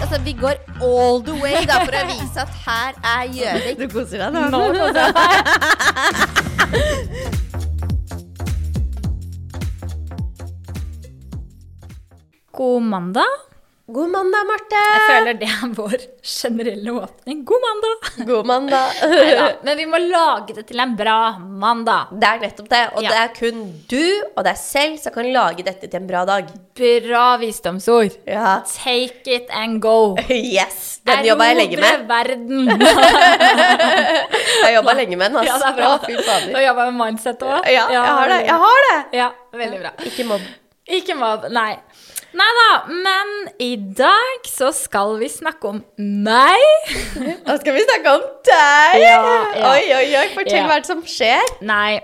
Altså, vi går all the way da, for å vise at her er Gjøvik. Du koser deg nå? Nå koser jeg meg. God mandag. God mandag, Marte. Jeg føler det er vår generelle åpning. God mandag! God mandag. Neida, Men vi må lage det til en bra mandag. Det er nettopp det. Og Ja. det er kun du og deg selv som kan lage dette til en bra dag. Bra visdomsord. Ja. Take it and go. Yes. Den jobba jeg lenge med. Verden. Jeg jobba lenge med den, ass. Ja, det er bra. Fy fader. Og jobba med mindset òg. Ja, jeg har det. Jeg har det. Ja, veldig bra. Ikke mobb. Ikke mobb, nei. Nei da, men i dag så skal vi snakke om meg. Og skal vi snakke om deg. Ja, ja. Oi, oi, oi. Fortell Ja. hva som skjer. Nei,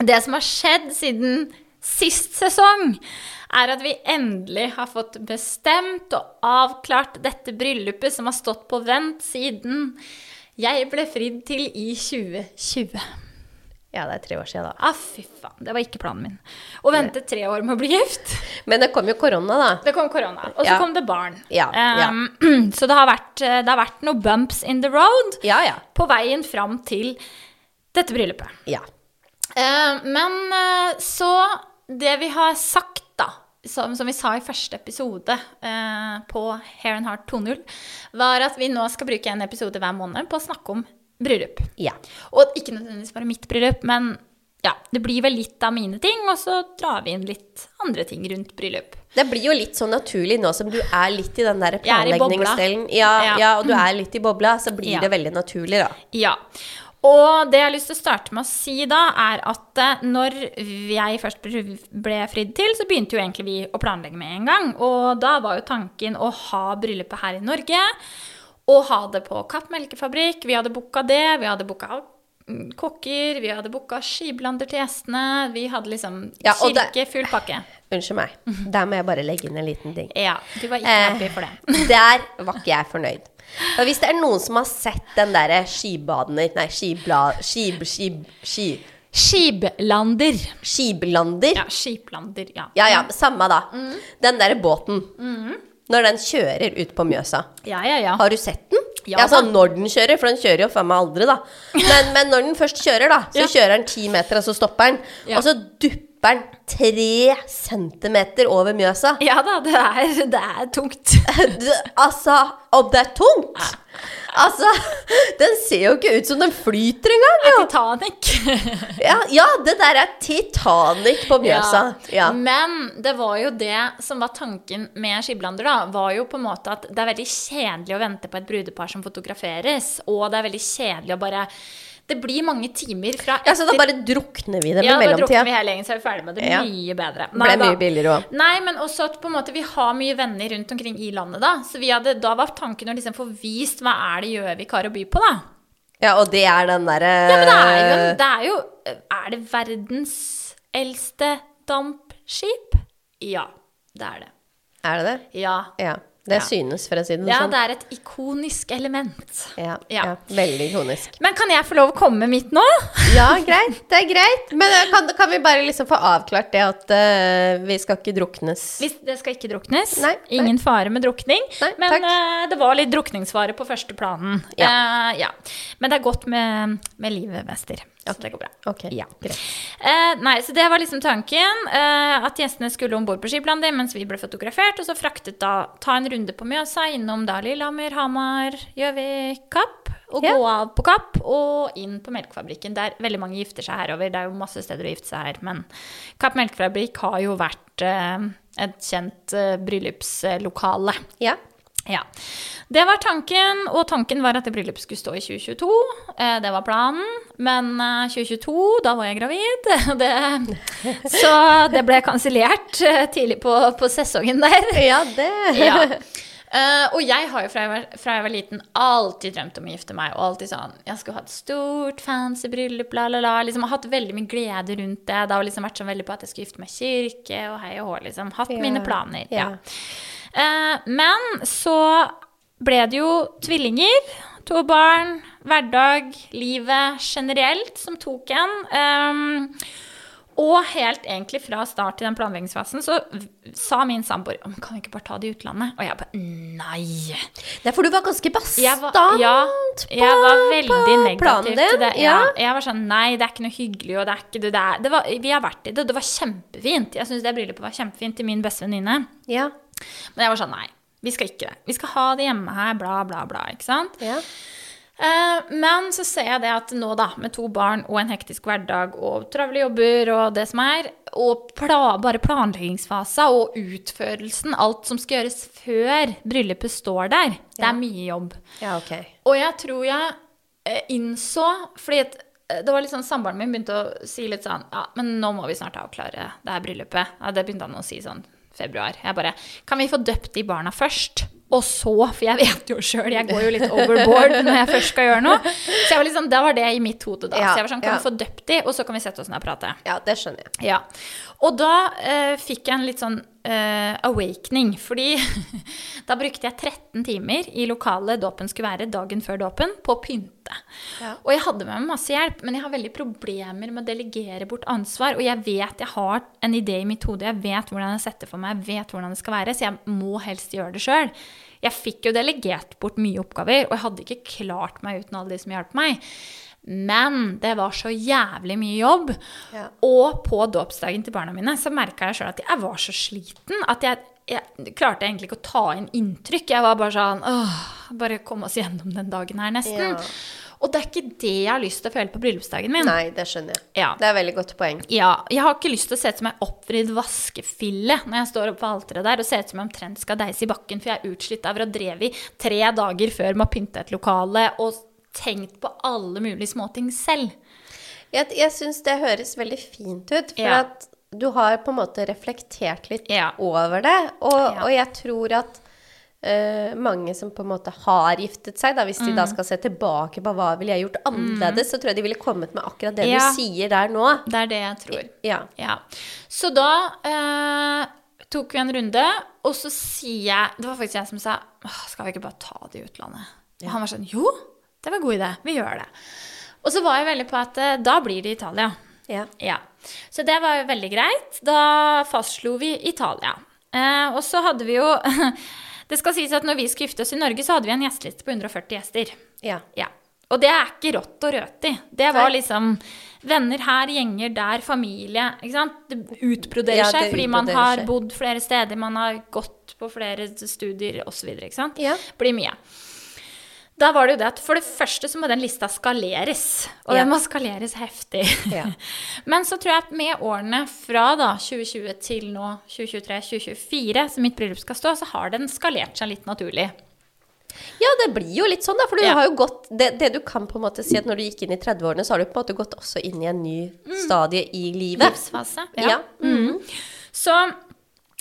det som har skjedd siden sist sesong, er at vi endelig har fått bestemt og avklart dette bryllupet som har stått på vent siden jeg ble fridd til i 2020. Ja, det er tre år siden, da. Ah, fy faen, det var ikke planen min. Å vente tre år med å bli gift. Men det kom jo korona, da. Det kom korona, og så Ja. kom det barn. Ja, ja. Um, så det har, vært, det har vært noen bumps in the road Ja, ja. på veien fram til dette bryllupet. Ja. Uh, men uh, så Det vi har sagt, da, som, som vi sa i første episode uh, på Hair and Heart 2.0, var at vi nå skal bruke en episode hver måned på å snakke om bryllup. ja. Og ikke nødvendigvis bare mitt bryllup, men ja, det blir vel litt av mine ting, og så drar vi inn litt andre ting rundt bryllup. Det blir jo litt sånn naturlig nå som du er litt i den der er planleggingsdelen. Ja, Ja. ja, og du er litt i bobla, så blir Ja. det veldig naturlig, da. Ja. Og det jeg har lyst til å starte med å si da, er at eh, når jeg først ble fridd til, så begynte jo egentlig vi å planlegge med en gang. Og da var jo tanken å ha bryllupet her i Norge, og ha det på Kapp melkefabrikk. Vi hadde booka det, vi hadde booka mm, kokker, vi hadde booka skiblander til gjestene. Vi hadde liksom Ja, kirke, det- full pakke. Unnskyld meg. Der må jeg bare legge inn en liten ting. Ja, du var ikke Eh, happy for det. Der var ikke jeg fornøyd. Og hvis det er noen som har sett den derre skibadener Nei, skibla... Skib... Skib... Ski... Skiblander. Skiblander. Ja, skiplander, ja. Ja, ja, samme da. Den derre båten. Når den kjører ut på Mjøsa. Ja, ja, ja. Har du sett den? Ja altså når den kjører, for den kjører jo faen meg aldri, da. Men, men når den først kjører, da, så kjører den ti meter, og så stopper den. Og så dupper den tre centimeter over Mjøsa. Ja da, det er, det er tungt. Altså, og det er tungt! Altså, den ser jo ikke ut som den flyter engang, jo! Titanic. Ja, ja, det der er Titanic på Mjøsa. Ja. Men det var jo det som var tanken med skiblander, da. Var jo på en måte at det er veldig kjedelig å vente på et brudepar som fotograferes. Og det er veldig kjedelig å bare Det blir mange timer fra Ja, så da bare drukner vi det med ja, da drukner vi hele gjengen, så er vi ferdig med det. Ja. Mye bedre. Ble Nei da. mye billigere òg. Nei, men også at på en måte vi har mye venner rundt omkring i landet, da. Så vi hadde, da var tanken å liksom få vist hva er det Gjøvik har å by på, da. Ja, og det er den derre Ja, men det er jo, det er, jo er det verdens eldste dampskip? Ja, det er det. Er det det? Ja. Ja. Det Ja. synes, for å si det ja, sånn. det er et ikonisk element. Ja, Ja. ja. Veldig ikonisk. Men kan jeg få lov å komme med mitt nå? Ja, greit. Det er greit. Men eh, kan, kan vi bare liksom få avklart det at uh, vi skal ikke druknes? Hvis det skal ikke druknes. Nei, nei. Ingen fare med drukning. Nei, men eh, det var litt drukningsfare på første planen. Ja. Uh, ja. Men det er godt med, med livet, mester. Så det går bra. Okay, Ja. Eh, nei, så det var liksom tanken. Eh, at gjestene skulle om bord på Skiblander mens vi ble fotografert. Og så fraktet da ta en runde på Mjøsa, innom da Lillehammer, Hamar, Gjøvik, Kapp. Og Ja. gå av på Kapp og inn på Melkefabrikken, der veldig mange gifter seg herover. Det er jo masse steder å gifte seg her, men Kapp Melkefabrikk har jo vært eh, et kjent eh, bryllupslokale. Ja. Ja. Det var tanken, og tanken var at det bryllupet skulle stå i 2022. Eh, det var planen. Men eh, 2022, da var jeg gravid. Det, så det ble kansellert eh, tidlig på, på sesongen der. ja, det Ja. Eh, og jeg har jo fra jeg, var, fra jeg var liten alltid drømt om å gifte meg. Og alltid sånn Jeg skulle ha et stort, fancy bryllup, la, la, la. Liksom, har hatt veldig mye glede rundt det. Det har liksom vært sånn veldig på at jeg skulle gifte meg i kirke og hei og hå. Liksom. Hatt Ja, mine planer. ja. Ja. Eh, men så ble det jo tvillinger. To barn, hverdag, livet generelt som tok en. Um, Og helt egentlig fra start til den planleggingsfasen så sa min samboer kan vi ikke bare ta det i utlandet? Og jeg bare nei. Det er for du var ganske bastant ja, jeg var veldig negativ planen din, til det. Ja. ja. Jeg var sånn Nei, det er ikke noe hyggelig, og det er ikke det der. Det var, vi har vært i det, og det var kjempefint. Jeg syns det bryllupet var kjempefint til min beste venninne. Ja. Men jeg var sånn Nei, vi skal ikke det. Vi skal ha det hjemme her, bla, bla, bla. Ikke sant? ja. Eh, men så ser jeg det at nå, da, med to barn og en hektisk hverdag og travle jobber og det som er, og pla bare planleggingsfasa og utførelsen, alt som skal gjøres før bryllupet står der, det er mye jobb. Ja, okay. Og jeg tror jeg eh, innså Fordi eh, det var litt sånn Samboeren min begynte å si litt sånn Ja, men nå må vi snart avklare det her bryllupet. Ja, det begynte han å si sånn februar. Jeg bare Kan vi få døpt de barna først? Og så, for jeg vet jo sjøl, jeg går jo litt overboard når jeg først skal gjøre noe. Så jeg var sånn, da var det i mitt hode da. Ja, så jeg var sånn, kan ja. vi få døpt de, og så kan vi sette oss ned og prate. Ja, det skjønner jeg. Ja. Og da eh, fikk jeg en litt sånn eh, awakening, fordi da brukte jeg 13 timer i lokalet dåpen skulle være dagen før dåpen, på å pynte. Ja. Og jeg hadde med meg masse hjelp, men jeg har veldig problemer med å delegere bort ansvar. Og jeg vet jeg har en idé i mitt hode, jeg vet hvordan jeg setter for meg, jeg vet hvordan det skal være, så jeg må helst gjøre det sjøl. Jeg fikk jo delegert bort mye oppgaver, og jeg hadde ikke klart meg uten alle de som hjalp meg. Men det var så jævlig mye jobb. Ja. Og på dåpsdagen til barna mine så merka jeg sjøl at jeg var så sliten at jeg, jeg klarte egentlig ikke å ta inn inntrykk. Jeg var bare sånn åh, bare kom oss gjennom den dagen her, nesten. Ja. Og det er ikke det jeg har lyst til å føle på bryllupsdagen min. Nei, det skjønner jeg. Ja. Det er et veldig godt poeng. Ja, jeg har ikke lyst til å se ut som ei oppvridd vaskefille når jeg står oppe på alteret der og ser ut som jeg omtrent skal deise i bakken, for jeg er utslitt av å ha drevet tre dager før med å pynte et lokale og tenkt på alle mulige småting selv. Jeg, jeg syns det høres veldig fint ut, for Ja. at du har på en måte reflektert litt Ja. over det. Og, Ja. og jeg tror at uh, mange som på en måte har giftet seg, da, hvis de Mm. da skal se tilbake på hva ville jeg gjort annerledes, så tror jeg de ville kommet med akkurat det Ja. du sier der nå. Det er det jeg tror. Ja. Ja. Så da uh, tok vi en runde, og så sier jeg Det var faktisk jeg som sa Skal vi ikke bare ta det i utlandet? Og han var sånn Jo, det var en god idé. Vi gjør det. Og så var jeg veldig på at eh, da blir det Italia. ja. Ja. Så det var jo veldig greit. Da fastslo vi Italia. Eh, og så hadde vi jo Det skal sies at når vi skulle gifte oss i Norge, så hadde vi en gjesteliste på 140 gjester. ja. Ja. Og det er ikke rått og røti. Det var liksom venner her, gjenger der, familie. Ikke sant? Det utbroderer Ja, seg fordi fordi man har seg. bodd flere steder, man har gått på flere studier osv. Ikke sant? Ja. Blir mye. Da var det jo det at for det første så må den lista skaleres. Og Ja. den må skaleres heftig. Ja. Men så tror jeg at med årene fra da 2020 til nå 2023-2024, som mitt bryllup skal stå, så har den skalert seg litt naturlig. Ja, det blir jo litt sånn, da. For du Ja. har jo gått det, det du kan på en måte si at når du gikk inn i 30-årene, så har du på en måte gått også inn i en ny stadie i livet. Livsfase. Ja. Mm. Så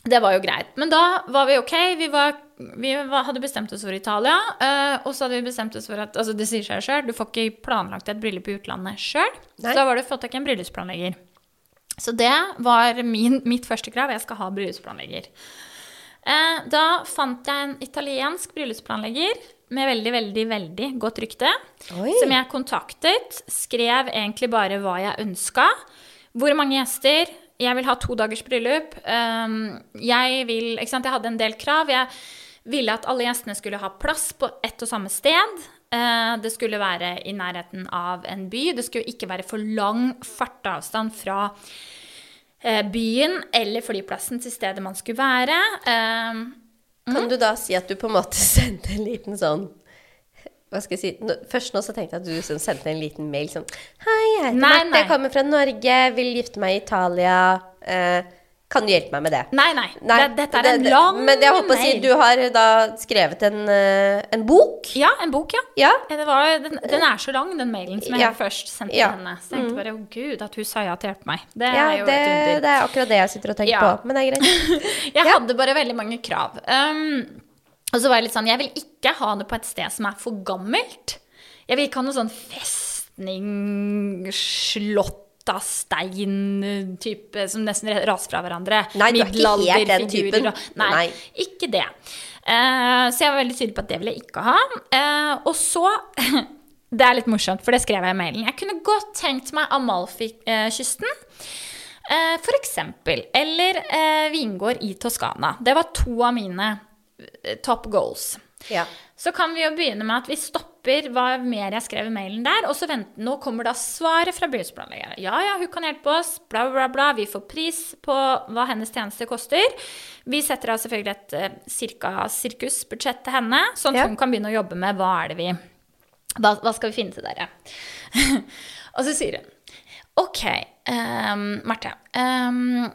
det var jo greit. Men da var vi ok. Vi, var, vi var, hadde bestemt oss for Italia. eh, og så hadde vi bestemt oss for at altså Det sier seg sjøl, du får ikke planlagt et bryllup i utlandet sjøl. Så da var det fått tak i en bryllupsplanlegger. Så det var min, mitt første krav. Jeg skal ha bryllupsplanlegger. Eh, da fant jeg en italiensk bryllupsplanlegger med veldig, veldig, veldig godt rykte. Oi. Som jeg kontaktet. Skrev egentlig bare hva jeg ønska. Hvor mange gjester? Jeg vil ha to dagers bryllup. Um, jeg vil Ikke sant, jeg hadde en del krav. Jeg ville at alle gjestene skulle ha plass på ett og samme sted. Eh, det skulle være i nærheten av en by. Det skulle ikke være for lang farteavstand fra eh, byen eller flyplassen til stedet man skulle være. Um, Kan du da si at du på en måte sendte en liten sånn hva skal jeg si? Nå, først nå så tenkte jeg at du sånn sendte en liten mail sånn Hei, jeg heter Marte, jeg kommer fra Norge, vil gifte meg i Italia. Eh, kan du hjelpe meg med det? nei, nei. Nei, det, dette er en det- lang Men jeg håper å si du har da skrevet en, eh, en bok? Ja, en bok, ja. Ja? Det var, den, den er så lang, den mailen som jeg Ja. først sendte Ja. henne. Så jeg tenkte bare å gud, at hun sa ja til å hjelpe meg. Det Ja, er jo det, et under. det er akkurat det jeg sitter og tenker på. Men det er greit. Jeg hadde bare veldig mange krav. Um, og så var jeg litt sånn Jeg vil ikke ha det på et sted som er for gammelt. Jeg vil ikke ha noe sånn festning, slott av stein-type som nesten raser fra hverandre. Nei, du er ikke helt den typen. og- Nei, Nei. ikke det. Uh, så jeg var veldig tydelig på at det ville jeg ikke ha. Uh, og så Det er litt morsomt, for det skrev jeg i mailen. Jeg kunne godt tenkt meg Amalfi-kysten. Uh, for eksempel. Eller vingård i Toskana. Det var to av mine top goals. Ja. Så kan vi jo begynne med at vi stopper hva mer jeg skrev i mailen der, og så venter Nå kommer da svaret fra bryllupsplanleggeren. Ja, ja, hun kan hjelpe oss, bla, bla, bla. Vi får pris på hva hennes tjeneste koster. Vi setter av selvfølgelig et eh, cirka sirkusbudsjett til henne, sånn at Ja. hun kan begynne å jobbe med hva er det vi hva, hva skal vi finne til dere? og så sier hun OK, um, Marte. Um,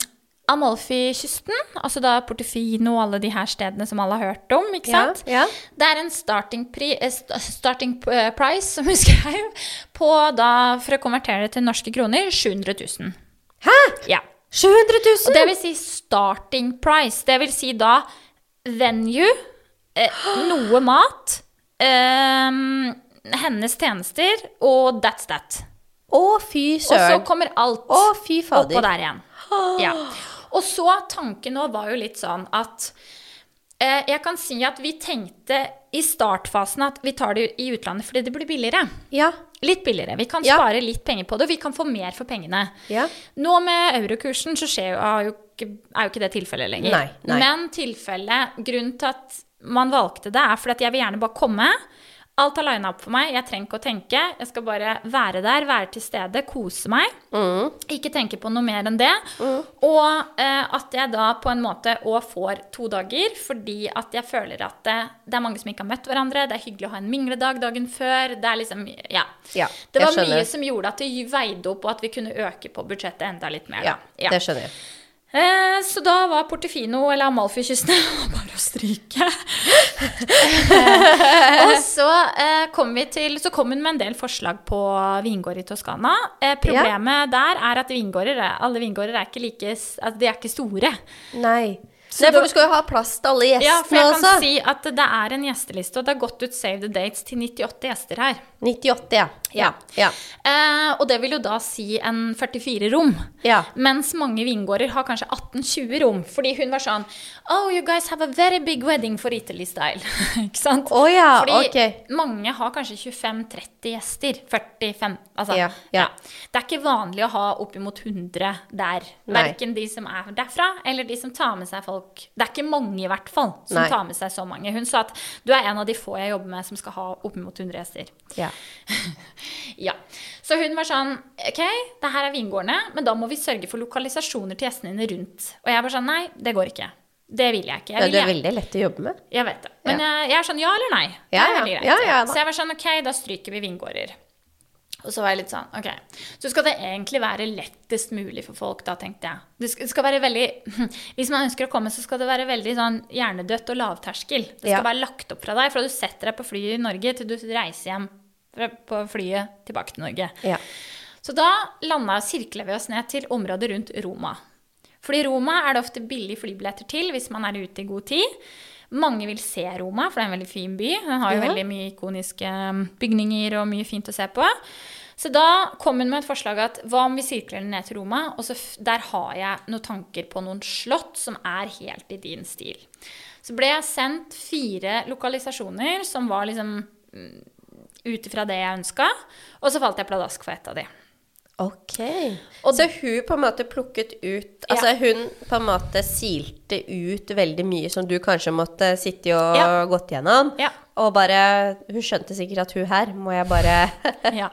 Amalfi-kysten, altså da Portofino og alle de her stedene som alle har hørt om, ikke sant? ja. Det er en starting, pri, eh, starting eh, price, som hun skrev, på da, for å konvertere det til norske kroner, 700 000. Hæ? Ja. 700 000? Og det vil si starting price. Det vil si da venue, eh, noe mat, eh, hennes tjenester, og that's that. Å, fy søren. Og så kommer alt Å, fy fader. oppå der igjen. Ja. Og så tanken nå var jo litt sånn at eh, jeg kan si at vi tenkte i startfasen at vi tar det i utlandet fordi det blir billigere. Ja. Litt billigere. Vi kan Ja. spare litt penger på det, og vi kan få mer for pengene. Ja. Nå med eurokursen så skjer jo, er, jo ikke, er jo ikke det tilfellet lenger. Nei, nei. Men tilfellet, grunnen til at man valgte det, er fordi at jeg vil gjerne bare komme. Alt har lina opp for meg. Jeg trenger ikke å tenke. Jeg skal bare være der, være til stede, kose meg. Mm. Ikke tenke på noe mer enn det. Og eh, at jeg da på en måte òg får to dager, fordi at jeg føler at det, det er mange som ikke har møtt hverandre. Det er hyggelig å ha en mingledag dagen før. Det er liksom Ja. Ja, det var mye som gjorde at det veide opp, og at vi kunne øke på budsjettet enda litt mer. ja. Det skjønner jeg. Eh, så da var Portofino, eller Amalfi-kysten, bare å stryke. Og så eh, kom vi til Så kom hun med en del forslag på vingård i Toskana. Eh, problemet der er at vingårder, er- alle vingårder er ikke like altså, De er ikke store. Nei. Så Nei, for du skal jo ha plass til alle gjestene Ja, for jeg kan også. si at det er en gjesteliste, og det har gått ut save the dates til 98 gjester her. 98, ja. Ja. Ja. Eh, og det vil jo da si en 44 rom. Ja. Mens mange vingårder har kanskje 18-20 rom. Fordi hun var sånn Oh, you guys have a very big wedding for Italy style. Ikke sant? Ja, Fordi okay. mange har kanskje 25-30 gjester. 45 Altså. Ja, ja. Det er ikke vanlig å ha oppimot 100 der. Verken de som er derfra, eller de som tar med seg folk. Det er ikke mange, i hvert fall, som Nei. tar med seg så mange. Hun sa at du er en av de få jeg jobber med som skal ha oppimot 100 gjester. Ja. Ja. Så hun var sånn OK, det her er vingårdene, men da må vi sørge for lokalisasjoner til gjestene dine rundt. Og jeg var sånn Nei, det går ikke. Det vil jeg ikke. Jeg, Ja, vil du er veldig lett å jobbe med. jeg vet det. Men jeg, jeg er sånn ja eller nei. Det er veldig greit. Ja, ja så jeg var sånn OK, da stryker vi vingårder. Og så var jeg litt sånn OK. Så skal det egentlig være lettest mulig for folk, da, tenkte jeg. Det skal, det skal være veldig Hvis man ønsker å komme, så skal det være veldig sånn hjernedødt og lavterskel. Det skal Ja. være lagt opp fra deg fra du setter deg på flyet i Norge til du reiser hjem på flyet tilbake til Norge. Ja. Så da landa sirkler vi oss ned til området rundt Roma. Fordi Roma er det ofte billige flybilletter til hvis man er ute i god tid. Mange vil se Roma, for det er en veldig fin by. Den har jo Ja. veldig mye ikoniske um, bygninger og mye fint å se på. Så da kom hun med et forslag at hva om vi sirkler ned til Roma, og så der har jeg noen tanker på noen slott som er helt i din stil. Så ble jeg sendt fire lokalisasjoner som var liksom mm, ut ifra det jeg ønska, og så falt jeg pladask for et av de. Ok. Og- så hun på en måte plukket ut Altså hun på en måte silte ut veldig mye som du kanskje måtte sitte og Ja. gått gjennom. Ja. Og bare Hun skjønte sikkert at hun her må jeg bare Ja.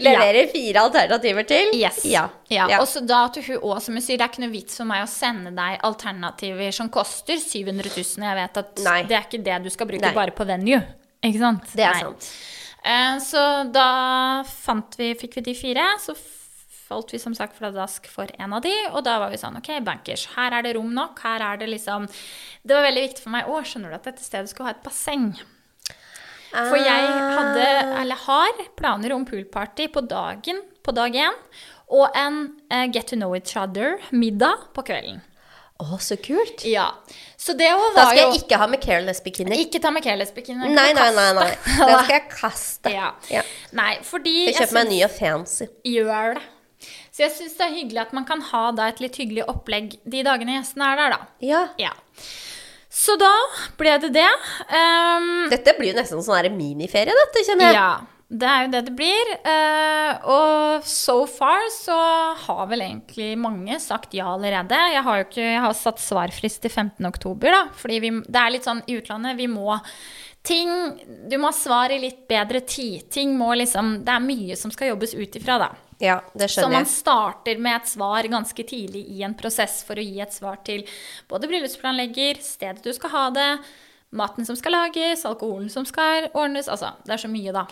levere fire alternativer til. Yes. Ja. Ja. Ja. Og så da at hun også, som hun sier, det er ikke noe vits for meg å sende deg alternativer som koster 700 000. Jeg vet at Nei. det er ikke det du skal bruke Nei. bare på venue. Ikke sant? Det er Nei. sant. Eh, så da fant vi, fikk vi de fire. Så falt vi som sagt pladask for en av de, og da var vi sånn OK, bankers, her er det rom nok. Her er det liksom Det var veldig viktig for meg. Å, skjønner du at dette stedet skulle ha et basseng? For jeg hadde, Ah. eller har, planer om poolparty på dagen, på dag én, og en uh, get to know each other-middag på kvelden. Å, så kult. Ja. Så det òg Da skal jo jeg ikke ha med careless bikini. Ikke ta med careless bikini. Nei, nei, nei. nei. Den skal jeg kaste. Ja. Ja. Nei, fordi Jeg kjøper meg en ny og fancy. gjør det. Så jeg syns det er hyggelig at man kan ha da et litt hyggelig opplegg de dagene gjestene er der, da. Ja. Ja. Så da ble det det. Um, Dette blir jo nesten sånn miniferie, dette, kjenner jeg. ja. Det er jo det det blir. eh, og so far så har vel egentlig mange sagt ja allerede. Jeg har jo ikke jeg har satt svarfrist til 15. oktober, da. Fordi vi, det er litt sånn i utlandet, vi må ting Du må ha svar i litt bedre tid. Ting må liksom Det er mye som skal jobbes ut ifra, da. Ja, det Så man starter med et svar ganske tidlig i en prosess for å gi et svar til både bryllupsplanlegger, stedet du skal ha det, maten som skal lages, alkoholen som skal ordnes. Altså, det er så mye, da.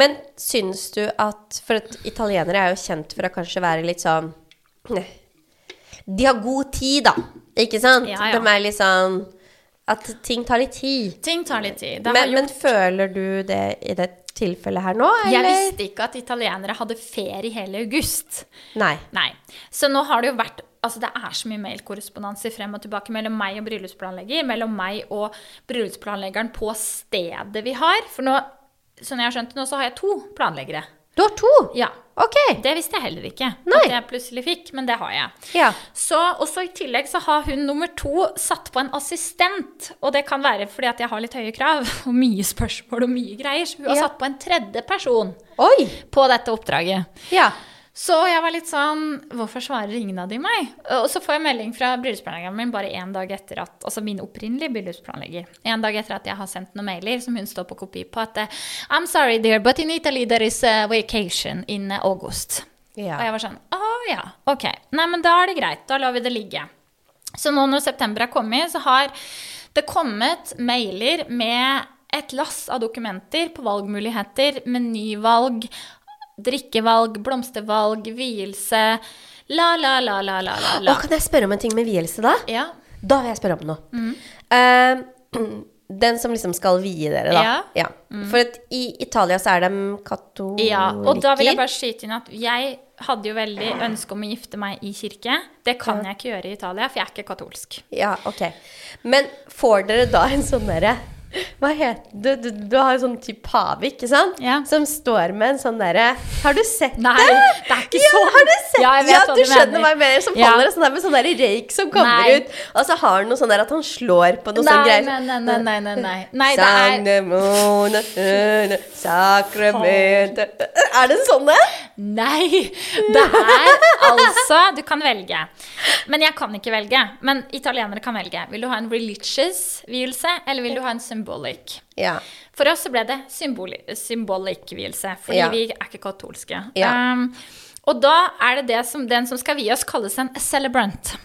Men syns du at For at italienere er jo kjent for å kanskje være litt sånn De har god tid, da. Ikke sant? Ja, ja. De er litt sånn At ting tar litt tid. Ting tar litt tid. Det Men, men føler du det i det tilfellet her nå, Jeg visste ikke at italienere hadde ferie hele august. Nei. Nei. Så nå har det jo vært Altså, det er så mye mailkorrespondanse frem og tilbake mellom meg og bryllupsplanlegger, mellom meg og bryllupsplanleggeren på stedet vi har. For nå, sånn jeg har skjønt det nå, så har jeg to planleggere. Du har to? Ja. Ok. Det visste jeg heller ikke Nei. at jeg plutselig fikk, men det har jeg. Ja. Så, og så I tillegg så har hun nummer to satt på en assistent. Og det kan være fordi at jeg har litt høye krav og mye spørsmål og mye greier. Så hun har satt på en tredje person Oi! på dette oppdraget. Ja. Så jeg var litt sånn Hvorfor svarer ingen av de meg? Og så får jeg melding fra bryllupsplanleggeren min bare én dag etter at Altså min opprinnelige bryllupsplanlegger. En dag etter at jeg har sendt noen mailer som hun står på kopi på, at I'm sorry, dear, but in Italy there is a vacation in August. Ja. Og jeg var sånn Å ja, ok. Nei, men da er det greit. Da lar vi det ligge. Så nå når september er kommet, så har det kommet mailer med et lass av dokumenter på valgmuligheter, menyvalg, drikkevalg, blomstervalg, vielse La, la, la, la, la, la. Og kan jeg spørre om en ting med vielse, da? Ja. Da vil jeg spørre om noe. Mm. Eh, den som liksom skal vie dere, da. Ja. Mm. For at i Italia så er de katolikker. ja. Og da vil jeg bare skyte inn at jeg hadde jo veldig ønske om å gifte meg i kirke. Det kan jeg ikke gjøre i Italia, for jeg er ikke katolsk. Ja, ok. Men får dere da en sånn derre Hva heter du, Du, du har en sånn type pave, ikke sant? Ja. Som står med en sånn derre Har du sett Nei, det? det er ikke ja, sånn. Har du sett Ja, ja, du du skjønner hva jeg mener. Som Ja. faller sånn der med sånn der røyk som kommer Nei. ut. Og så har han noe sånn der at han slår på noe sånn greier. nei, nei, nei, nei, nei, nei. Nei, det er sakramente Er det sånn det? Nei! Det er altså Du kan velge. Men jeg kan ikke velge. Men italienere kan velge. Vil du ha en religious vielse, eller vil du ha en symbolic? Ja. For oss så ble det symboli symbolic vielse, fordi Ja. vi er ikke katolske. Um, og da er det, det som den som skal vie oss, kalles en celebrant.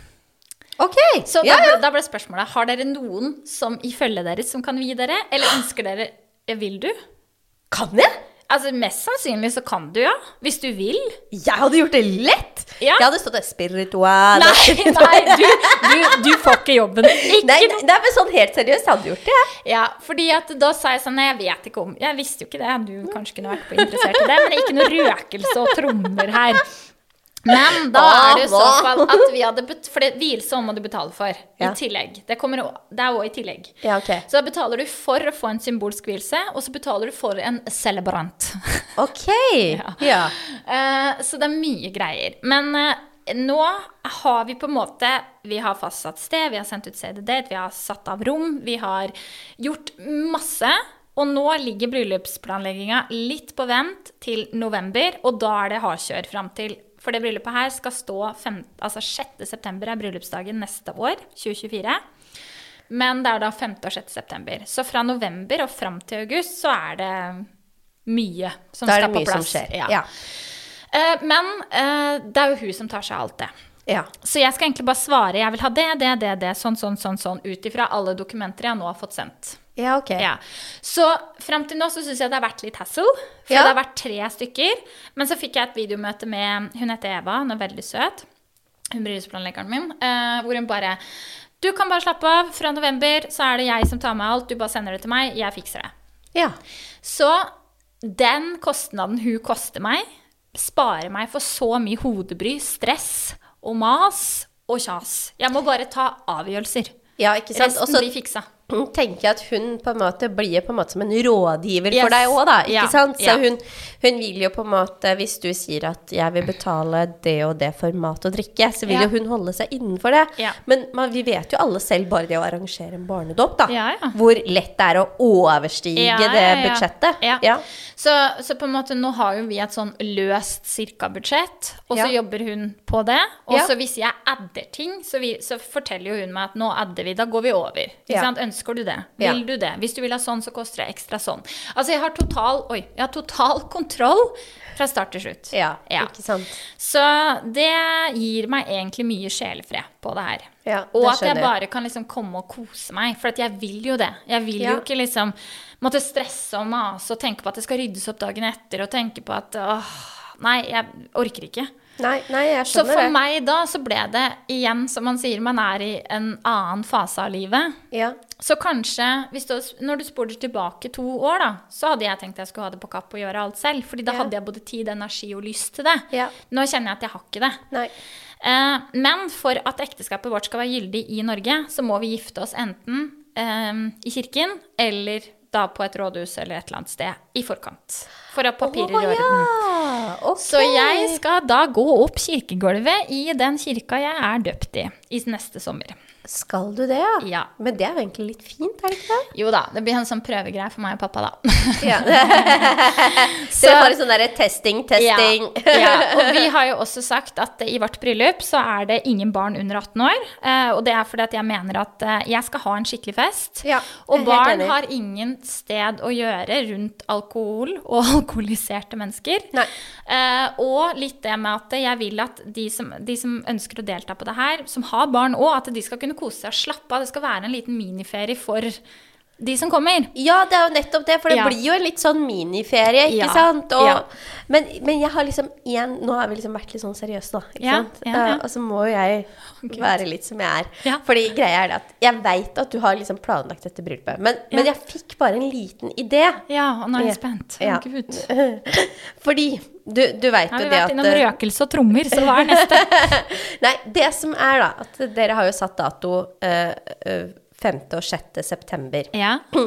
Ok. Så da, da ble spørsmålet har dere noen som i følget deres som kan vie dere, eller ønsker dere Vil du? Kan jeg? Altså Mest sannsynlig så kan du, ja. Hvis du vil. Jeg hadde gjort det lett! Ja. Jeg hadde stått der spiritual Nei, nei, du, du, du får ikke jobben. Ikke Nei, nei, nei, men sånn helt seriøst, jeg hadde gjort det, jeg. Ja, fordi at da sa jeg sånn jeg vet ikke om Jeg visste jo ikke det. Du kanskje kunne vært på interessert i det, men ikke noe røkelse og trommer her. Men da er det i så fall at vi hadde For det vielse må du betale for Ja. i tillegg. Det, kommer, det er òg i tillegg. Ja, okay. Så da betaler du for å få en symbolsk hvilse, og så betaler du for en celebrant. Ok. Ja. Eh, så det er mye greier. Men uh, nå har vi på en måte Vi har fastsatt sted, vi har sendt ut CD-date, vi har satt av rom, vi har gjort masse. Og nå ligger bryllupsplanlegginga litt på vent til november, og da er det hardkjør fram til For det bryllupet her skal stå fem, altså 6. september er bryllupsdagen neste år, 2024. Men det er da 5. og 6. september. Så fra november og fram til august så er det mye som Da er det på mye som plass. skjer. Ja. Ja. Eh, men eh, det er jo hun som tar seg av alt det. ja. Så jeg skal egentlig bare svare jeg vil ha det, det, det, det, sånn, sånn, sånn, sånn, ut ifra alle dokumenter jeg nå har fått sendt. Ja, ok. Ja. Så fram til nå så syns jeg det har vært litt hassle. For Ja. det har vært tre stykker. Men så fikk jeg et videomøte med Hun heter Eva, hun er veldig søt. Hun bryllupsplanleggeren min. eh, hvor hun bare Du kan bare slappe av. Fra november så er det jeg som tar med alt. Du bare sender det til meg. Jeg fikser det. Ja. Så den kostnaden hun koster meg, sparer meg for så mye hodebry, stress og mas og kjas. Jeg må bare ta avgjørelser. Ja, ikke sant? Resten blir fiksa. Tenker jeg at hun på en måte blir på en måte som en rådgiver Yes. for deg òg, da. Ikke Ja, sant? Så ja. hun, hun vil jo på en måte Hvis du sier at 'jeg vil betale det og det for mat og drikke', så vil Ja. jo hun holde seg innenfor det. Men man, vi vet jo alle selv bare det å arrangere en barnedåp, da. Hvor lett det er å overstige det budsjettet. Så, så på en måte nå har jo vi et sånn løst cirka-budsjett, og så jobber hun på det. Og så hvis jeg adder ting, så, vi, så forteller jo hun meg at nå adder vi, da går vi over. Ikke sant? Ønsker du det? Ja. Vil du det? Hvis du vil ha sånn, så koster det ekstra sånn. Altså jeg har total, oi, jeg har total kontroll fra start til slutt. Ja, Ja. ikke sant. Så det gir meg egentlig mye sjelefred på det her. Ja, og det at jeg bare kan liksom komme og kose meg. For jeg vil jo det. Jeg vil Ja. jo ikke liksom måtte stresse og mase og tenke på at det skal ryddes opp dagen etter, og tenke på at åh, Nei, jeg orker ikke. Nei, nei, jeg skjønner det. Så for det. meg da så ble det igjen, som man sier, man er i en annen fase av livet. Ja. Så kanskje, du, når du spoler tilbake to år, da, så hadde jeg tenkt jeg skulle ha det på kapp og gjøre alt selv. fordi da Ja. hadde jeg både tid, energi og lyst til det. Ja. Nå kjenner jeg at jeg har ikke det. Eh, men for at ekteskapet vårt skal være gyldig i Norge, så må vi gifte oss enten eh, i kirken eller da på et rådhus eller et eller annet sted i forkant. For at papirer oh, i orden. ja. Okay. Så jeg skal da gå opp kirkegulvet i den kirka jeg er døpt i, i neste sommer. Skal du det, ja? Ja. Men det er jo egentlig litt fint, er det ikke det? Jo da, det blir en sånn prøvegreie for meg og pappa, da. Ja. Så- det er bare sånn derre testing, testing. Ja, ja, og vi har jo også sagt at i vårt bryllup så er det ingen barn under 18 år. eh, og det er fordi at jeg mener at eh, jeg skal ha en skikkelig fest. Ja, og barn enig. har ingen sted å gjøre rundt alkohol og alkoholiserte mennesker. Nei. Eh, og litt det med at jeg vil at de som, de som ønsker å delta på det her, som har barn òg, at de skal kunne kose seg og slappe av. Det skal være en liten miniferie for de som kommer. Ja, det er jo nettopp det, for det Ja. blir jo en litt sånn miniferie, ikke Ja, sant? Og, ja. men, men jeg har liksom én Nå har vi liksom vært litt sånn seriøse, da. Ikke Ja, sant? Eh, og så må jo jeg være litt som jeg er. Ja. Fordi greia er det at jeg veit at du har liksom planlagt dette bryllupet, men, men jeg fikk bare en liten idé. Ja, og nå er jeg spent. Å, Ja. Gud. Fordi du, du veit Har jo vi det vært innom eh, røkelse og trommer, så hva er neste? Nei, det som er da, at dere har jo satt dato eh, eh, 5. og 6. september. Ja.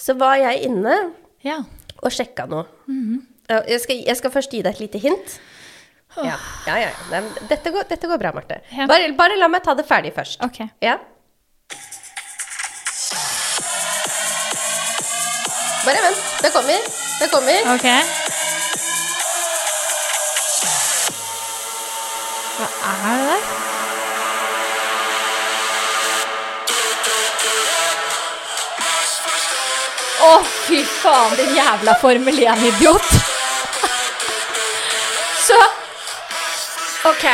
Så var jeg inne ja. og sjekka noe. Mm -hmm. jeg, skal, jeg skal først gi deg et lite hint. Ja, ja, ja. Nei, dette, går, dette går bra, Marte. Ja. Bare, bare la meg ta det ferdig først. Ok. Ja. Bare vent. Det kommer. Det kommer. Ok. Er det der? Å, fy faen, din jævla Formel 1-idiot. Så OK.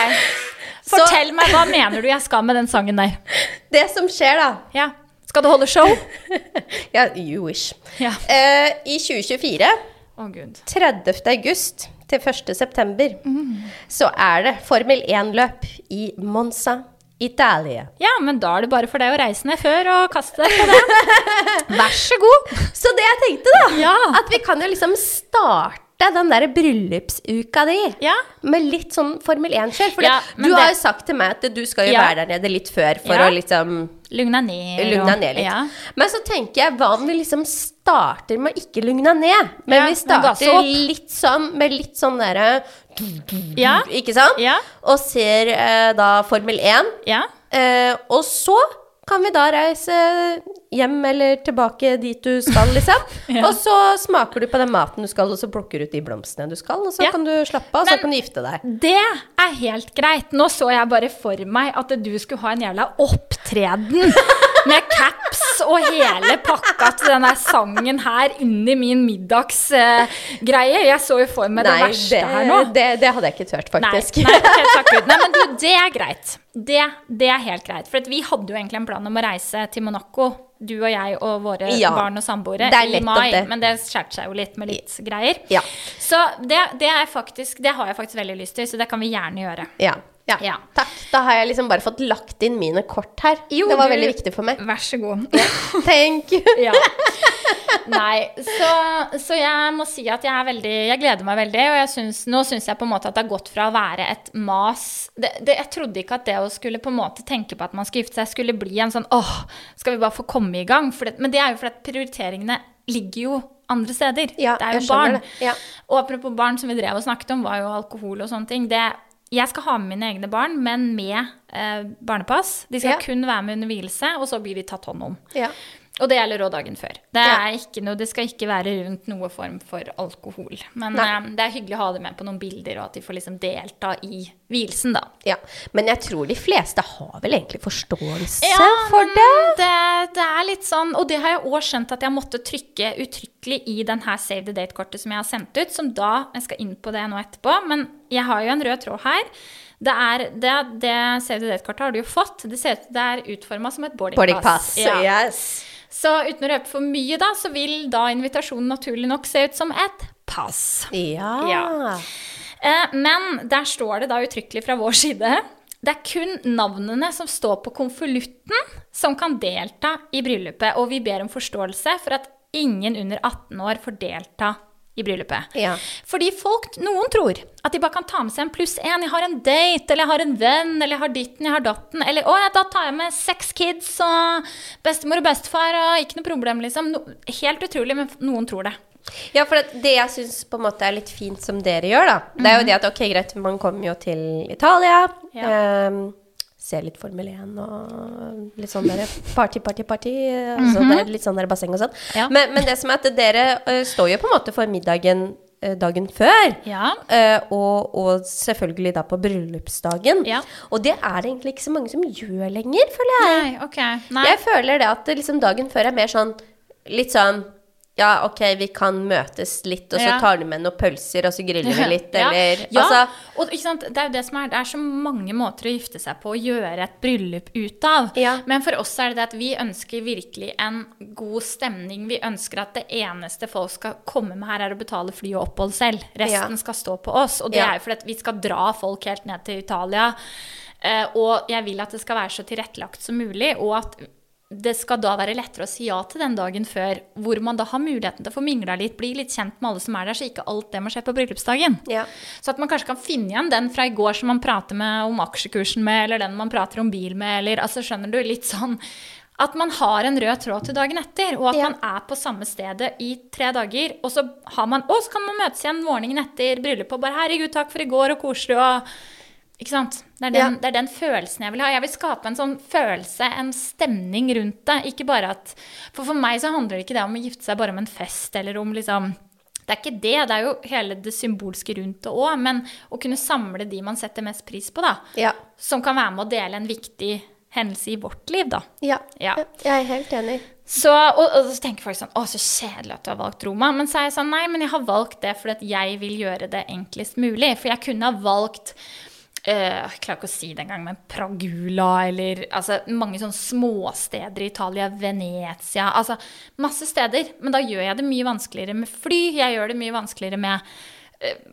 Fortell meg, hva mener du jeg skal med den sangen der? Det som skjer, da Ja. Skal du holde show? Ja, you wish. Ja. Uh, I 2024 oh, gud. 30. august til 1. september så er det Formel 1-løp i Monza, Italia. Ja, men da er det bare for deg å reise ned før og kaste deg på det. Vær så god. Så det jeg tenkte, da, Ja. at vi kan jo liksom starte den der bryllupsuka di Ja. med litt sånn Formel 1-kjør. For Ja, du har det- jo sagt til meg at du skal jo Ja. være der nede litt før for å liksom Lugne ned. Lugne ned litt. Men så tenker jeg, hva om vi liksom starter med å ikke lugne ned? Men vi starter litt sånn med litt sånn derre Ja. Ikke sant? Ja. Og ser eh, da Formel 1. ja. Eh, og så kan vi da reise hjem eller tilbake dit du skal, liksom. Ja. Og så smaker du på den maten du skal, og så plukker du ut de blomstene du skal, og så Ja. kan du slappe av, og så kan du gifte deg. Det er helt greit. Nå så jeg bare for meg at du skulle ha en jævla opptreden med caps og hele pakka til denne sangen her inni min middagsgreie. jeg så jo for meg det verste det, her nå. Det, det hadde jeg ikke turt, faktisk. Nei, nei, takk. Nei, men du, det er greit. Det, det er helt greit. For vi hadde jo egentlig en plan om å reise til Monaco, du og jeg og våre Ja, barn og samboere, er i mai. det. Men det skjærte seg jo litt med litt greier. Ja. Så det, det, faktisk, det har jeg faktisk veldig lyst til, så det kan vi gjerne gjøre. Ja. Ja. Ja. Takk. Da har jeg liksom bare fått lagt inn mine kort her. Jo, det var du- veldig viktig for meg. Vær så god. Thank you. Ja. Nei, så, så jeg må si at jeg veldig Jeg gleder meg veldig, og syns, nå syns jeg på en måte at det har gått fra å være et mas det, det, Jeg trodde ikke at det å skulle på en måte tenke på at man skal gifte seg, skulle bli en sånn åh, skal vi bare få komme i gang? Det, men det er jo fordi prioriteringene ligger jo andre steder. Ja, det er jo barn. Ja. Og apropos barn, som vi drev og snakket om, var jo alkohol og sånne ting. Det, jeg skal ha med mine egne barn, men med eh, barnepass. De skal Ja. kun være med under hvilelse, og så blir de tatt hånd om. Ja. Og det gjelder òg dagen før. Det, Ja. ikke noe, det skal ikke være rundt noe form for alkohol. Men eh, det er hyggelig å ha det med på noen bilder, og at de får liksom delta i vielsen, da. ja. Men jeg tror de fleste har vel egentlig forståelse Ja, for det. det. Det er litt sånn, og det har jeg òg skjønt at jeg måtte trykke uttrykkelig i den her Save the Date-kortet som jeg har sendt ut, som da Jeg skal inn på det nå etterpå, men jeg har jo en rød tråd her. Det, er, det, det Save the Date-kortet har du jo fått. Det ser ut til det er utforma som et boardingpass. Boardingpass. Ja. Yes. Så uten å røpe for mye, da, så vil da invitasjonen naturlig nok se ut som et pass. Ja. Ja. Eh, men der står det da uttrykkelig fra vår side det er kun navnene som står på konvolutten, som kan delta i bryllupet. Og vi ber om forståelse for at ingen under 18 år får delta i bryllupet. Ja. Fordi folk, noen tror at de bare kan ta med seg en pluss én. Jeg har en date, eller jeg har en venn, eller jeg har ditten, jeg har datten. Eller å, ja, da tar jeg med seks kids og bestemor og bestefar, og ikke noe problem, liksom. No, helt utrolig, men noen tror det. Ja, for det, det jeg syns på en måte er litt fint som dere gjør, da, det er jo det at ok, greit, man kommer jo til Italia. Ja. ehm, ser litt Formel 1 og litt sånn der party, party, party. altså det er litt sånn der basseng og sånn. Ja. Men, men det som er at dere uh, står jo på en måte for middagen øh, dagen før. Ja. øh, og, og selvfølgelig da på bryllupsdagen. Ja. Og det er det egentlig ikke så mange som gjør lenger, føler jeg. Nei, okay. Nei. Jeg føler det at liksom dagen før er mer sånn Litt sånn Ja, ok, vi kan møtes litt, og så Ja. tar du med noen pølser, og så griller vi litt, eller Ja, Altså og ikke sant? det er jo det som er Det er så mange måter å gifte seg på å gjøre et bryllup ut av. Ja. Men for oss er det det at vi ønsker virkelig en god stemning. Vi ønsker at det eneste folk skal komme med her, er å betale fly og opphold selv. Resten skal stå på oss. Og det er jo fordi vi skal dra folk helt ned til Italia. Eh, og jeg vil at det skal være så tilrettelagt som mulig, og at det skal da være lettere å si ja til den dagen før, hvor man da har muligheten til å få mingla litt, bli litt kjent med alle som er der, så ikke alt det må skje på bryllupsdagen. Ja. Så at man kanskje kan finne igjen den fra i går som man prater med om aksjekursen med, eller den man prater om bil med, eller altså skjønner du, litt sånn at man har en rød tråd til dagen etter, og at Ja. man er på samme stedet i tre dager. Og så har man, og så kan man møtes igjen morgenen etter bryllupet og bare 'Herregud, takk for i går, og koselig', og Ikke sant? Det er, den, Ja. det er den følelsen jeg vil ha. Jeg vil skape en sånn følelse, en stemning rundt det. Ikke bare at For for meg så handler det ikke det om å gifte seg bare om en fest, eller om liksom det er ikke det, det er jo hele det symbolske rundt det òg, men å kunne samle de man setter mest pris på, da. Ja. Som kan være med å dele en viktig hendelse i vårt liv, da. ja. Ja. Jeg er helt enig. Så, og, og så tenker folk sånn Å, så kjedelig at du har valgt Roma. Men så er jeg sånn Nei, men jeg har valgt det fordi at jeg vil gjøre det enklest mulig. For jeg kunne ha valgt Jeg klarer ikke å si det engang, men Pragula eller altså, mange sånne småsteder i Italia. Venezia. Altså masse steder. Men da gjør jeg det mye vanskeligere med fly. Jeg gjør det mye vanskeligere med eh,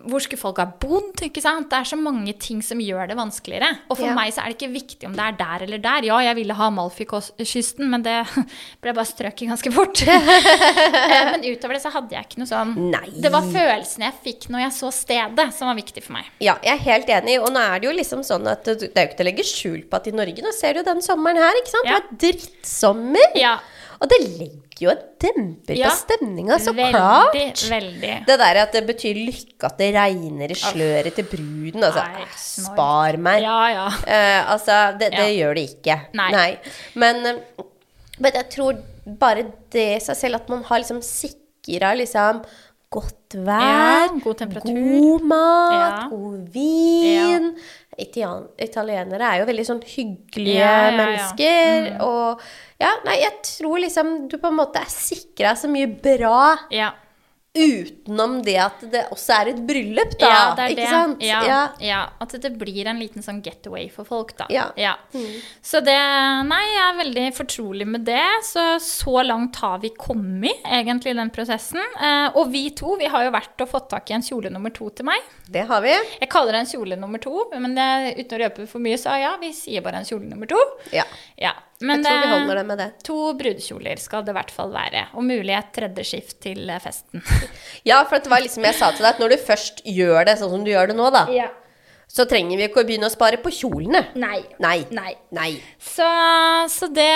hvor skulle folk ha bodd? ikke sant? Det er så mange ting som gjør det vanskeligere. Og for Ja. meg så er det ikke viktig om det er der eller der. Ja, jeg ville ha Amalfi-kysten, men det ble bare strøket ganske fort. Eh, men utover det så hadde jeg ikke noe sånn Nei. Det var følelsene jeg fikk når jeg så stedet, som var viktig for meg. Ja, jeg er helt enig. Og nå er det jo liksom sånn at det det er jo ikke til å legge skjul på at i Norge Nå ser du jo den sommeren her, ikke sant? Ja. Det var drittsommer. Ja, Og det legger jo en demper Ja. på stemninga, så veldig, klart. veldig. Det der at det betyr lykke at det regner i sløret til bruden. Altså, Nei, eh, spar meg. Ja, ja. Uh, altså, det, det gjør det ikke. Nei. Men, eh, men jeg tror bare det i seg selv, at man har liksom sikra liksom godt vær, god temperatur. god mat, god vin. Italian, italienere er jo veldig sånn hyggelige Ja, ja, mennesker. Og ja, nei, jeg tror liksom du på en måte er sikra så mye bra ja. Utenom det at det også er et bryllup, da. Ja, det er ikke det. sant? Ja, Ja. ja. At det blir en liten sånn getaway for folk, da. Ja. Så det Nei, jeg er veldig fortrolig med det. Så så langt har vi kommet, egentlig, i den prosessen. Eh, og vi to, vi har jo vært og fått tak i en kjole nummer to til meg. Det har vi. Jeg kaller det en kjole nummer to, men det, uten å røpe for mye, så ja, vi sier bare en kjole nummer to. Ja. Ja. Men jeg tror vi holder det med det. To brudekjoler skal det i hvert fall være. Og mulig et tredje skift til eh, festen. Ja, for det var liksom jeg sa til deg, at når du først gjør det sånn som du gjør det nå, da, Ja. så trenger vi ikke å begynne å spare på kjolene. Nei. Nei. Nei. Nei. Så, så det,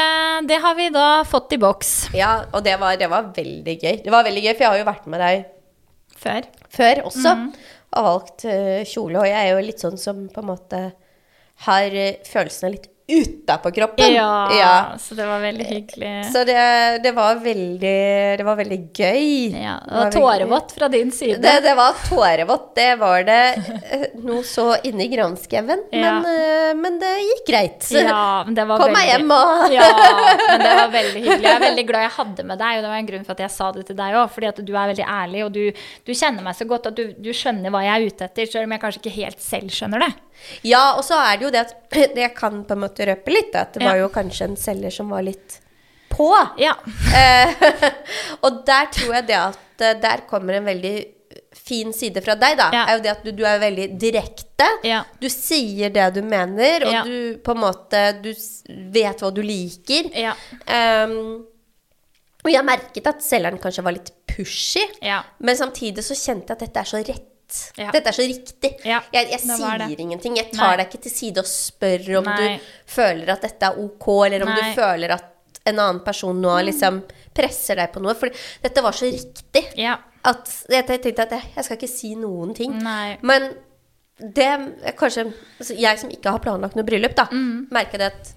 det har vi da fått i boks Ja, og det var, det var veldig gøy. Det var veldig gøy, for jeg har jo vært med deg før. før også, Mm. og valgt eh, kjole, og jeg er jo litt sånn som på en måte har følelsene litt utapå kroppen. Ja, Ja. så det var veldig hyggelig. Så det, det var veldig Det var veldig gøy. Ja, Det og var tårevått fra din side. Det, det var tårevått. Det var det eh, noe så inni granskauen. Ja. Men, eh, men det gikk greit. Ja, men det var Kom meg hjem og Ja, men det var veldig hyggelig. Jeg er veldig glad jeg hadde med deg, og det var en grunn for at jeg sa det til deg òg. Fordi at du er veldig ærlig, og du, du kjenner meg så godt at du, du skjønner hva jeg er ute etter, selv om jeg kanskje ikke helt selv skjønner det. Ja, og så er det jo det at det kan på en måte røpe litt, at det var jo kanskje en selger som var litt på. Ja. Eh, og der tror jeg det at eh, der kommer en veldig fin side fra deg, da. Ja. Er jo det at du, du er veldig direkte. Ja. Du sier det du mener, og Ja. du på en måte Du vet hva du liker. Ja. Ehm, og jeg merket at selgeren kanskje var litt pushy, Ja. men samtidig så kjente jeg at dette er så rett. Ja. Dette er så riktig. Ja, jeg jeg sier det. ingenting. Jeg tar Nei. deg ikke til side og spør om Nei. du føler at dette er ok, eller om Nei. du føler at en annen person nå liksom presser deg på noe. For dette var så riktig Ja. at jeg tenkte at jeg, jeg skal ikke si noen ting. Men det er kanskje altså Jeg som ikke har planlagt noe bryllup, da, Mm. merker det at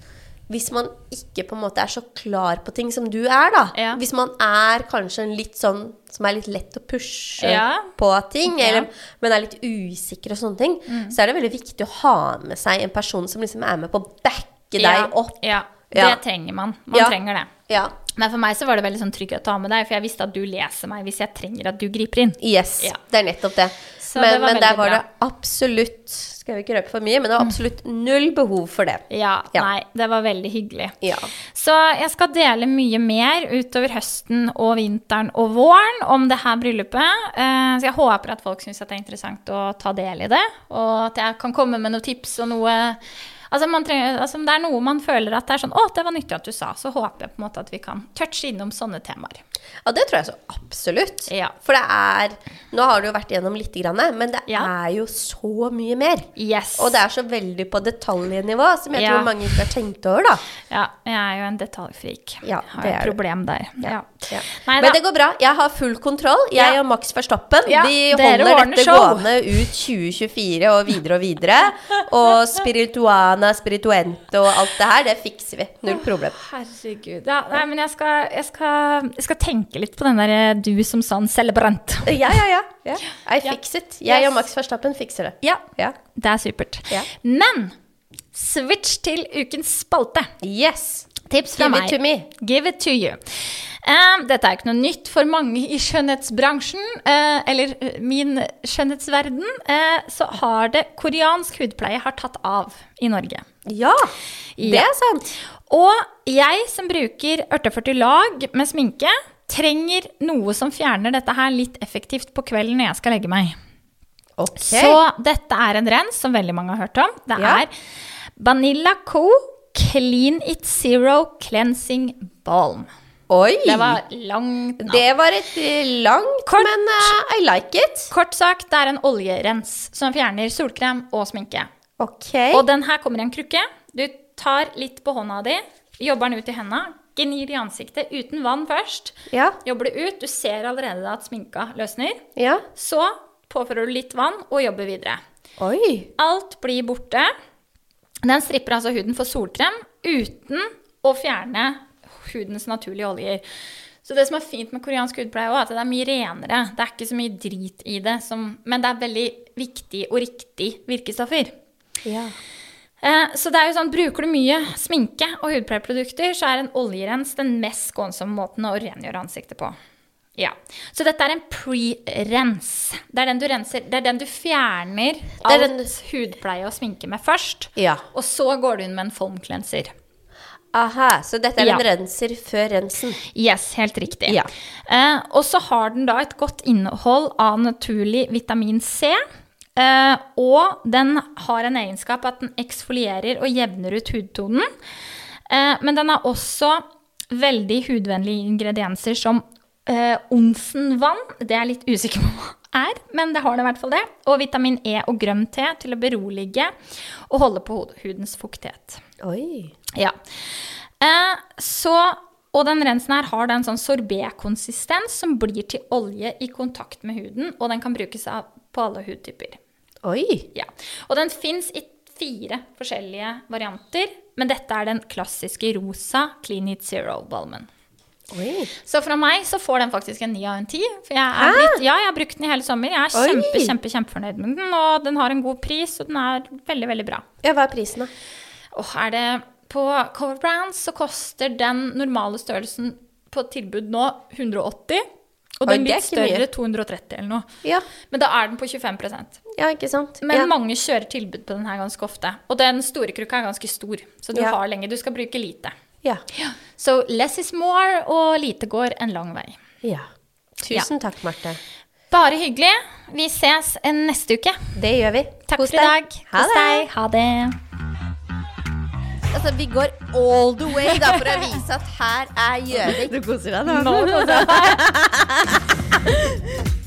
hvis man ikke på en måte er så klar på ting som du er, da Ja. Hvis man er kanskje en litt sånn som er litt lett å pushe Ja. på ting, Ja. Mm. men er litt usikker og sånne ting, så er det veldig viktig å ha med seg en person som liksom er med på å backe ja. deg opp. Ja. Ja. Det trenger man. Man Ja. trenger det. Ja. Men for meg så var det veldig sånn trygghet å ha med deg, for jeg visste at du leser meg hvis jeg trenger at du griper inn. Yes, Ja. det er nettopp det. Så men det var men der var bra. det absolutt Skal vi ikke røpe for mye, men det var absolutt null behov for det. Ja, Ja. nei, det var veldig hyggelig. Ja. Så jeg skal dele mye mer utover høsten og vinteren og våren om det her bryllupet. Eh, Så jeg håper at folk syns det er interessant å ta del i det, og at jeg kan komme med noen tips og noe Altså, man trenger, altså Om det er noe man føler at det er sånn Å, det var nyttig at du sa, så håper jeg på en måte at vi kan touche innom sånne temaer. Ja, det tror jeg så absolutt. Ja. For det er Nå har du jo vært gjennom litt, grann, men det Ja. er jo så mye mer. Yes. Og det er så veldig på detaljnivå, som jeg Ja. tror mange ikke har tenkt over, da. Ja, jeg er jo en detaljfrik. Ja, har det et du. problem der. Ja. Nei Men det går bra. Jeg har full kontroll. Jeg og Max Verstappen Ja, vi holder dette show. gående ut 2024 og videre og videre. Og spirituana, spirituente og alt det her, det fikser vi. Null problem. Herregud. Ja, nei, men jeg skal, jeg, skal, jeg skal tenke litt på den der eh, du som sånn celebrant. Ja, ja, ja. ja. I fix it. Jeg Yes. og Max Verstappen fikser det. Ja, Ja. det er supert. Ja. Men switch til ukens spalte. Yes. Tips fra Give meg. it to me. Give it to you. Eh, dette er ikke noe nytt for mange i skjønnhetsbransjen, uh, eller min skjønnhetsverden. Uh, så har det koreansk hudpleie har tatt av i Norge. Ja, det Ja. er sant. Og jeg som bruker 48 lag med sminke, trenger noe som fjerner dette her litt effektivt på kvelden når jeg skal legge meg. Okay. Så dette er en rens som veldig mange har hørt om. Det Ja. er Vanilla Co. Clean It Zero Cleansing Balm. Oi! Det var langt navn. Det var et eh, langt, Kort. men uh, I like it. Kort sagt, det er en oljerens som fjerner solkrem og sminke. Ok. Og den her kommer i en krukke. Du tar litt på hånda di, jobber den ut i hendene, gnir det i ansiktet uten vann først. Ja, Jobber det ut, du ser allerede at sminka løsner. ja. Så påfører du litt vann og jobber videre. Oi. Alt blir borte. Den stripper altså huden for solkrem uten å fjerne hudens naturlige oljer. Så det som er fint med koreansk hudpleie, er at det er mye renere. Det er ikke så mye drit i det, som, men det er veldig viktig og riktig virkestoffer. Ja. Eh, så det er jo sånn, Bruker du mye sminke og hudpleieprodukter, så er en oljerens den mest skånsomme måten å rengjøre ansiktet på. Ja. Så dette er en pre-rens. Det er den du renser, det er den du fjerner er alt den- hudpleie og sminke med først. Ja. Og så går du inn med en foam cleanser. Aha, så dette er Ja. en renser før rensen. Yes, helt riktig. Ja. Eh, og så har den da et godt innhold av naturlig vitamin C. Eh, og den har en egenskap at den eksfolierer og jevner ut hudtonen. Eh, men den har også veldig hudvennlige ingredienser som eh, onsenvann. Det er jeg litt usikker på hva er, men det har det i hvert fall det. Og vitamin E og grønn te til å berolige og holde på hudens fuktighet. Oi. Ja. Eh, så, og den rensen her har den sånn sorbet-konsistens som blir til olje i kontakt med huden, og den kan brukes av, på alle hudtyper. Oi. Ja. Og den fins i fire forskjellige varianter, men dette er den klassiske rosa Clean It Zero-balmen. Oi. Så fra meg så får den faktisk en ni av en ti. For jeg, er blitt, ja, jeg har brukt den i hele sommer. Jeg er Oi. kjempe, kjempe, kjempefornøyd med den, og den har en god pris, og den er veldig, veldig bra. Ja, hva er prisen, da? Og er det på Cover Brands så koster den normale størrelsen på tilbud nå 180, og den litt større 230 eller noe. Ja, Men da er den på 25% ja ikke sant? Men ja. mange kjører tilbud på den her ganske ofte. Og den store krukka er ganske stor, så du Ja. har lenge. Du skal bruke lite. Ja. Så less is more, og lite går en lang vei. ja. Tusen takk, Marte. Bare hyggelig. Vi ses neste uke. Det gjør vi. Takk Kos for i dag. Kos deg. Ha det. Altså, vi går all the way da, for å vise at her er Gjøvik. Du koser deg nå? Nå koser jeg meg.